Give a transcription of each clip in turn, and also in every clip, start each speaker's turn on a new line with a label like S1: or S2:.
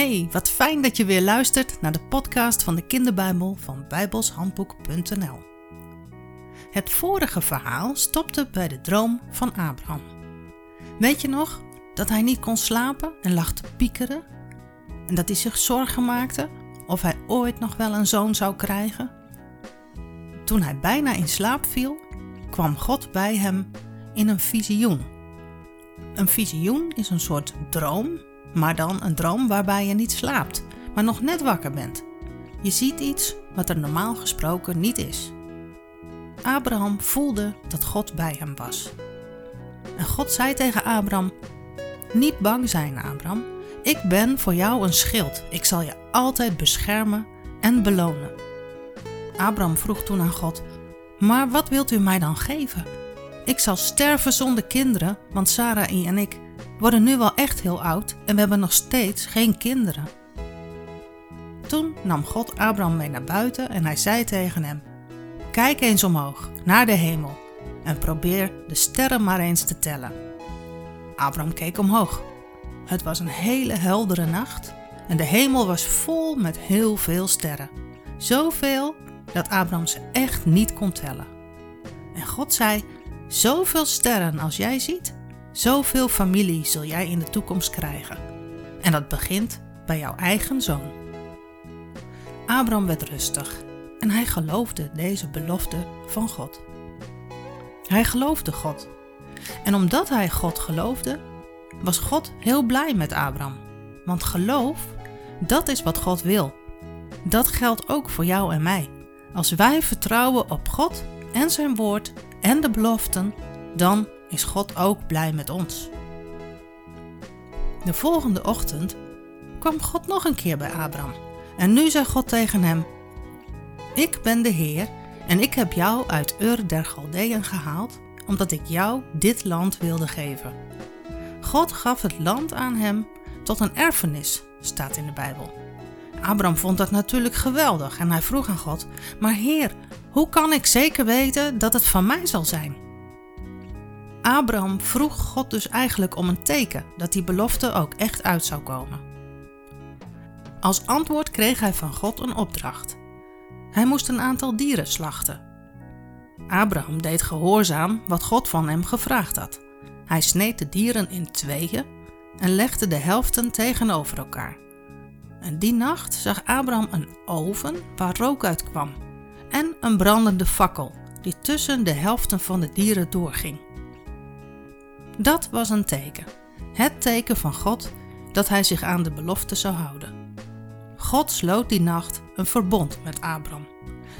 S1: Hey, wat fijn dat je weer luistert naar de podcast van de Kinderbijbel van bijbelshandboek.nl. Het vorige verhaal stopte bij de droom van Abraham. Weet je nog dat hij niet kon slapen en lag te piekeren? En dat hij zich zorgen maakte of hij ooit nog wel een zoon zou krijgen? Toen hij bijna in slaap viel, kwam God bij hem in een visioen. Een visioen is een soort droom maar dan een droom waarbij je niet slaapt, maar nog net wakker bent. Je ziet iets wat er normaal gesproken niet is. Abraham voelde dat God bij hem was. En God zei tegen Abraham: Niet bang zijn, Abraham. Ik ben voor jou een schild. Ik zal je altijd beschermen en belonen. Abraham vroeg toen aan God: Maar wat wilt u mij dan geven? Ik zal sterven zonder kinderen, want Sarai en ik worden nu wel echt heel oud en we hebben nog steeds geen kinderen. Toen nam God Abraham mee naar buiten en hij zei tegen hem: Kijk eens omhoog, naar de hemel, en probeer de sterren maar eens te tellen. Abraham keek omhoog. Het was een hele heldere nacht en de hemel was vol met heel veel sterren. Zoveel dat Abraham ze echt niet kon tellen. En God zei: Zoveel sterren als jij ziet, Zoveel familie zul jij in de toekomst krijgen. En dat begint bij jouw eigen zoon. Abraham werd rustig en hij geloofde deze belofte van God. Hij geloofde God. En omdat hij God geloofde, was God heel blij met Abraham. Want geloof, dat is wat God wil. Dat geldt ook voor jou en mij. Als wij vertrouwen op God en zijn woord en de beloften, dan is God ook blij met ons. De volgende ochtend kwam God nog een keer bij Abraham. En nu zei God tegen hem: Ik ben de Heer en ik heb jou uit Ur der Galdeën gehaald, omdat ik jou dit land wilde geven. God gaf het land aan hem tot een erfenis, staat in de Bijbel. Abraham vond dat natuurlijk geweldig en hij vroeg aan God: Maar Heer, hoe kan ik zeker weten dat het van mij zal zijn? Abraham vroeg God dus eigenlijk om een teken dat die belofte ook echt uit zou komen. Als antwoord kreeg hij van God een opdracht. Hij moest een aantal dieren slachten. Abraham deed gehoorzaam wat God van hem gevraagd had. Hij sneed de dieren in tweeën en legde de helften tegenover elkaar. En die nacht zag Abraham een oven waar rook uit kwam en een brandende fakkel die tussen de helften van de dieren doorging. Dat was een teken. Het teken van God dat hij zich aan de belofte zou houden. God sloot die nacht een verbond met Abram.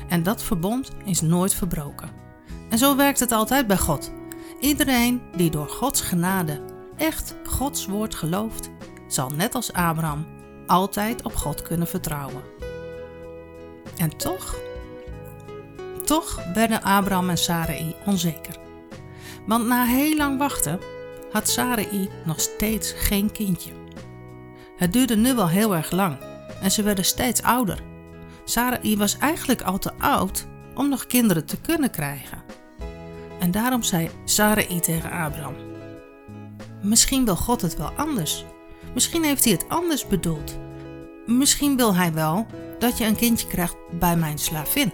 S1: En dat verbond is nooit verbroken. En zo werkt het altijd bij God. Iedereen die door Gods genade echt Gods woord gelooft, zal net als Abraham altijd op God kunnen vertrouwen. En toch, toch werden Abraham en Sarai onzeker. Want na heel lang wachten had Sarai nog steeds geen kindje. Het duurde nu wel heel erg lang en ze werden steeds ouder. Sarai was eigenlijk al te oud om nog kinderen te kunnen krijgen. En daarom zei Sarai tegen Abraham: Misschien wil God het wel anders. Misschien heeft hij het anders bedoeld. Misschien wil hij wel dat je een kindje krijgt bij mijn slavin.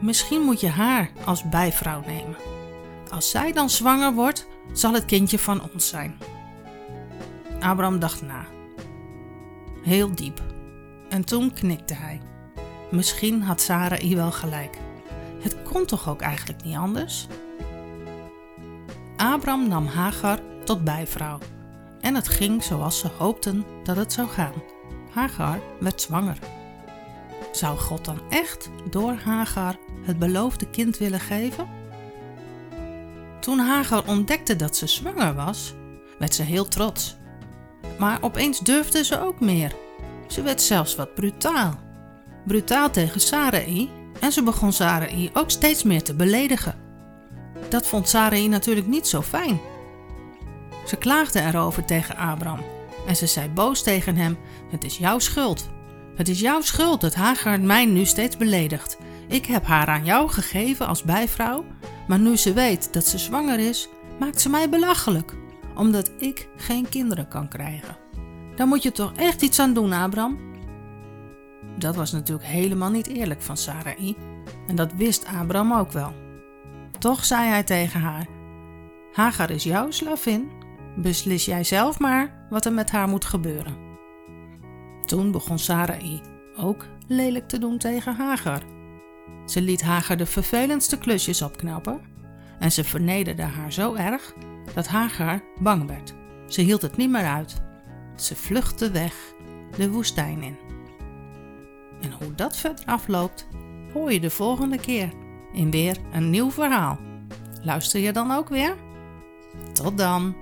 S1: Misschien moet je haar als bijvrouw nemen. Als zij dan zwanger wordt, zal het kindje van ons zijn. Abraham dacht na. Heel diep. En toen knikte hij. Misschien had Sarai wel gelijk. Het kon toch ook eigenlijk niet anders? Abraham nam Hagar tot bijvrouw. En het ging zoals ze hoopten dat het zou gaan. Hagar werd zwanger. Zou God dan echt door Hagar het beloofde kind willen geven? Toen Hagar ontdekte dat ze zwanger was, werd ze heel trots. Maar opeens durfde ze ook meer. Ze werd zelfs wat brutaal. Brutaal tegen Sarai en ze begon Sarai ook steeds meer te beledigen. Dat vond Sarai natuurlijk niet zo fijn. Ze klaagde erover tegen Abraham en ze zei boos tegen hem: Het is jouw schuld. Het is jouw schuld dat Hagar mij nu steeds beledigt. Ik heb haar aan jou gegeven als bijvrouw maar nu ze weet dat ze zwanger is, maakt ze mij belachelijk, omdat ik geen kinderen kan krijgen. Daar moet je toch echt iets aan doen, Abraham? Dat was natuurlijk helemaal niet eerlijk van Sarai en dat wist Abraham ook wel. Toch zei hij tegen haar: Hagar is jouw slavin, beslis jij zelf maar wat er met haar moet gebeuren. Toen begon Sarai ook lelijk te doen tegen Hagar. Ze liet Hagar de vervelendste klusjes opknappen en ze vernederde haar zo erg dat Hagar bang werd. Ze hield het niet meer uit. Ze vluchtte weg de woestijn in. En hoe dat verder afloopt, hoor je de volgende keer in weer een nieuw verhaal. Luister je dan ook weer? Tot dan!